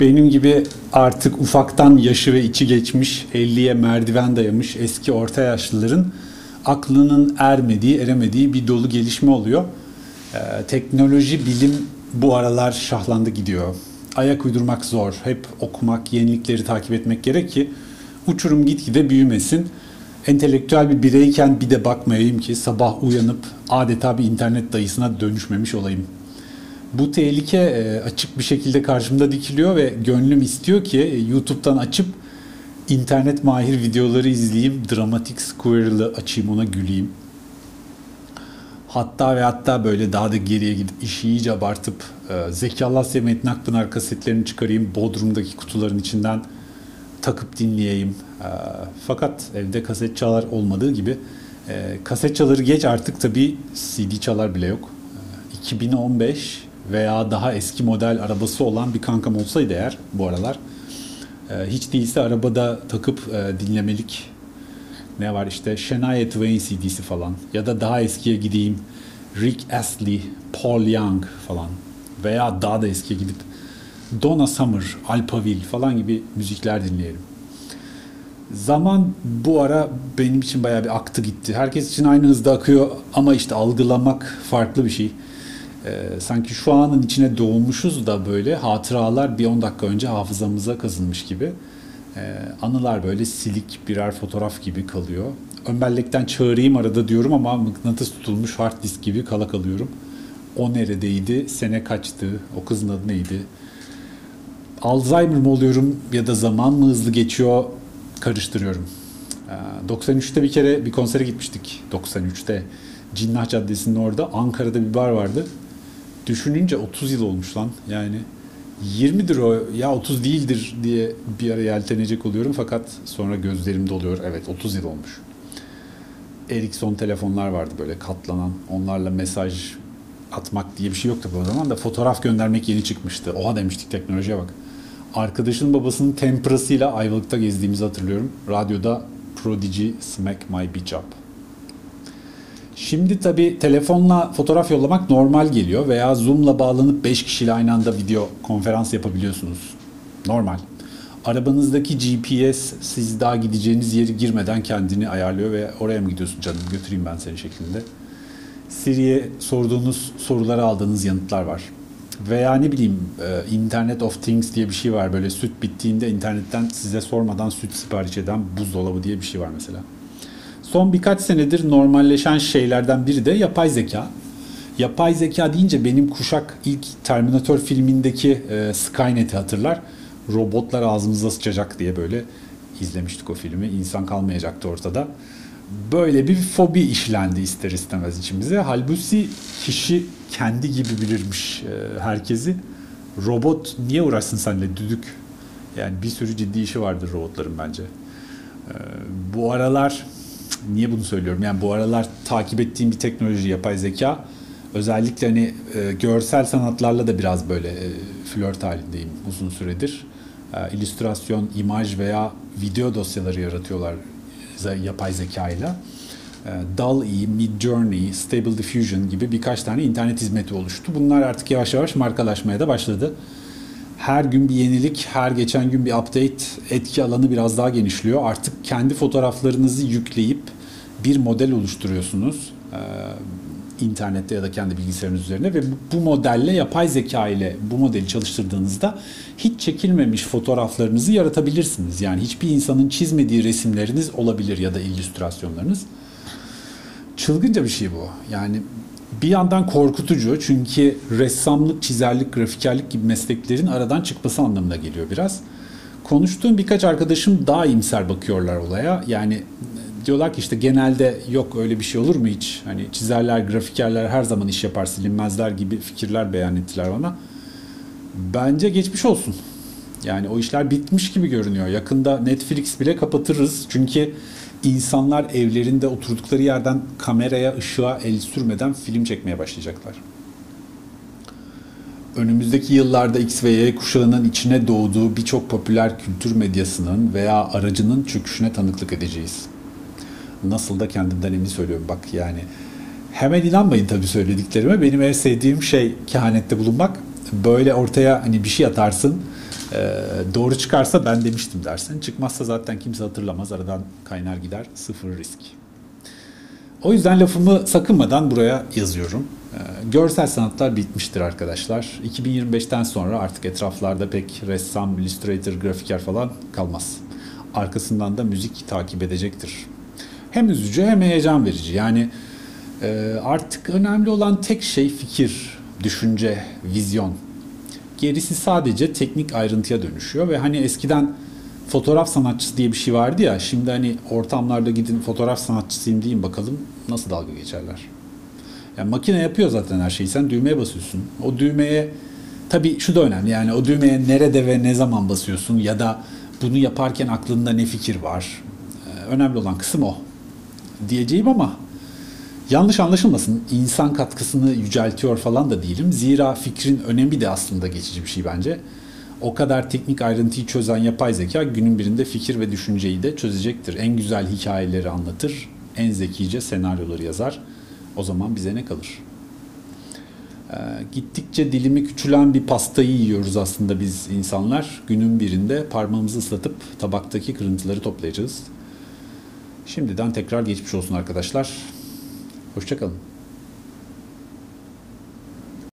benim gibi artık ufaktan yaşı ve içi geçmiş, 50'ye merdiven dayamış eski orta yaşlıların aklının ermediği, eremediği bir dolu gelişme oluyor. Ee, teknoloji, bilim bu aralar şahlandı gidiyor. Ayak uydurmak zor. Hep okumak, yenilikleri takip etmek gerek ki uçurum gitgide büyümesin. Entelektüel bir bireyken bir de bakmayayım ki sabah uyanıp adeta bir internet dayısına dönüşmemiş olayım. Bu tehlike e, açık bir şekilde karşımda dikiliyor ve gönlüm istiyor ki e, YouTube'dan açıp internet mahir videoları izleyeyim, dramatik squirrel'ı açayım ona güleyim. Hatta ve hatta böyle daha da geriye gidip işi iyice abartıp e, Zeki Alasya Metin Akpınar kasetlerini çıkarayım, Bodrum'daki kutuların içinden takıp dinleyeyim. E, fakat evde kaset çalar olmadığı gibi kaset çaları geç artık tabii CD çalar bile yok. E, 2015 veya daha eski model arabası olan bir kankam olsaydı eğer bu aralar e, hiç değilse arabada takıp e, dinlemelik ne var işte Shania Twain CD'si falan ya da daha eskiye gideyim Rick Astley, Paul Young falan veya daha da eskiye gidip Donna Summer, Alphaville falan gibi müzikler dinleyelim. Zaman bu ara benim için bayağı bir aktı gitti. Herkes için aynı hızda akıyor ama işte algılamak farklı bir şey. Ee, sanki şu anın içine doğmuşuz da böyle hatıralar bir 10 dakika önce hafızamıza kazınmış gibi. Ee, anılar böyle silik birer fotoğraf gibi kalıyor. Ön bellekten çağırayım arada diyorum ama mıknatıs tutulmuş hard disk gibi kala kalıyorum. O neredeydi, sene kaçtı, o kızın adı neydi? Alzheimer mı oluyorum ya da zaman mı hızlı geçiyor karıştırıyorum. Ee, 93'te bir kere bir konsere gitmiştik. 93'te Cinnah Caddesi'nin orada Ankara'da bir bar vardı. Düşününce 30 yıl olmuş lan. Yani 20'dir o ya 30 değildir diye bir ara yeltenecek oluyorum fakat sonra gözlerim doluyor. Evet 30 yıl olmuş. Ericsson telefonlar vardı böyle katlanan. Onlarla mesaj atmak diye bir şey yoktu bu zaman da fotoğraf göndermek yeni çıkmıştı. Oha demiştik teknolojiye bak. Arkadaşın babasının temprasıyla Ayvalık'ta gezdiğimizi hatırlıyorum. Radyoda Prodigy Smack My Bitch Up. Şimdi tabi telefonla fotoğraf yollamak normal geliyor veya Zoom'la bağlanıp 5 kişiyle aynı anda video konferans yapabiliyorsunuz. Normal. Arabanızdaki GPS siz daha gideceğiniz yeri girmeden kendini ayarlıyor ve oraya mı gidiyorsun canım götüreyim ben seni şeklinde. Siri'ye sorduğunuz sorulara aldığınız yanıtlar var. Veya ne bileyim e, Internet of Things diye bir şey var. Böyle süt bittiğinde internetten size sormadan süt sipariş eden buzdolabı diye bir şey var mesela. Son birkaç senedir normalleşen şeylerden biri de yapay zeka. Yapay zeka deyince benim kuşak ilk Terminator filmindeki e, Skynet'i hatırlar. Robotlar ağzımıza sıçacak diye böyle izlemiştik o filmi. İnsan kalmayacaktı ortada. Böyle bir fobi işlendi ister istemez içimize. Halbuki kişi kendi gibi bilirmiş e, herkesi. Robot niye uğraşsın seninle düdük? Yani bir sürü ciddi işi vardır robotların bence. E, bu aralar niye bunu söylüyorum? Yani bu aralar takip ettiğim bir teknoloji yapay zeka. Özellikle hani e, görsel sanatlarla da biraz böyle e, flört halindeyim uzun süredir. E, illüstrasyon, imaj veya video dosyaları yaratıyorlar yapay zeka ile. E, DALL-E, Midjourney, Stable Diffusion gibi birkaç tane internet hizmeti oluştu. Bunlar artık yavaş yavaş markalaşmaya da başladı. Her gün bir yenilik, her geçen gün bir update, etki alanı biraz daha genişliyor. Artık kendi fotoğraflarınızı yükleyip bir model oluşturuyorsunuz e, internette ya da kendi bilgisayarınız üzerine ve bu modelle yapay zeka ile bu modeli çalıştırdığınızda hiç çekilmemiş fotoğraflarınızı yaratabilirsiniz. Yani hiçbir insanın çizmediği resimleriniz olabilir ya da illüstrasyonlarınız. Çılgınca bir şey bu. Yani bir yandan korkutucu çünkü ressamlık, çizerlik, grafikerlik gibi mesleklerin aradan çıkması anlamına geliyor biraz. Konuştuğum birkaç arkadaşım daha imser bakıyorlar olaya. Yani diyorlar ki işte genelde yok öyle bir şey olur mu hiç? Hani çizerler, grafikerler her zaman iş yapar silinmezler gibi fikirler beyan ettiler bana. Bence geçmiş olsun. Yani o işler bitmiş gibi görünüyor. Yakında Netflix bile kapatırız. Çünkü insanlar evlerinde oturdukları yerden kameraya, ışığa el sürmeden film çekmeye başlayacaklar. Önümüzdeki yıllarda X ve Y kuşağının içine doğduğu birçok popüler kültür medyasının veya aracının çöküşüne tanıklık edeceğiz nasıl da kendimden emin söylüyorum bak yani. Hemen inanmayın tabii söylediklerime. Benim en sevdiğim şey kehanette bulunmak. Böyle ortaya hani bir şey atarsın. Ee, doğru çıkarsa ben demiştim dersin. Çıkmazsa zaten kimse hatırlamaz. Aradan kaynar gider. Sıfır risk. O yüzden lafımı sakınmadan buraya yazıyorum. Ee, görsel sanatlar bitmiştir arkadaşlar. 2025'ten sonra artık etraflarda pek ressam, illustrator, grafiker falan kalmaz. Arkasından da müzik takip edecektir. Hem üzücü hem heyecan verici. Yani e, artık önemli olan tek şey fikir, düşünce, vizyon. Gerisi sadece teknik ayrıntıya dönüşüyor ve hani eskiden fotoğraf sanatçısı diye bir şey vardı ya şimdi hani ortamlarda gidin fotoğraf sanatçısıyım deyin bakalım nasıl dalga geçerler. Yani makine yapıyor zaten her şeyi sen düğmeye basıyorsun. O düğmeye tabii şu da önemli yani o düğmeye nerede ve ne zaman basıyorsun ya da bunu yaparken aklında ne fikir var. Ee, önemli olan kısım o diyeceğim ama yanlış anlaşılmasın insan katkısını yüceltiyor falan da değilim. Zira fikrin önemi de aslında geçici bir şey bence. O kadar teknik ayrıntıyı çözen yapay zeka günün birinde fikir ve düşünceyi de çözecektir. En güzel hikayeleri anlatır, en zekice senaryoları yazar. O zaman bize ne kalır? Ee, gittikçe dilimi küçülen bir pastayı yiyoruz aslında biz insanlar. Günün birinde parmağımızı ıslatıp tabaktaki kırıntıları toplayacağız. Şimdiden tekrar geçmiş olsun arkadaşlar. Hoşçakalın.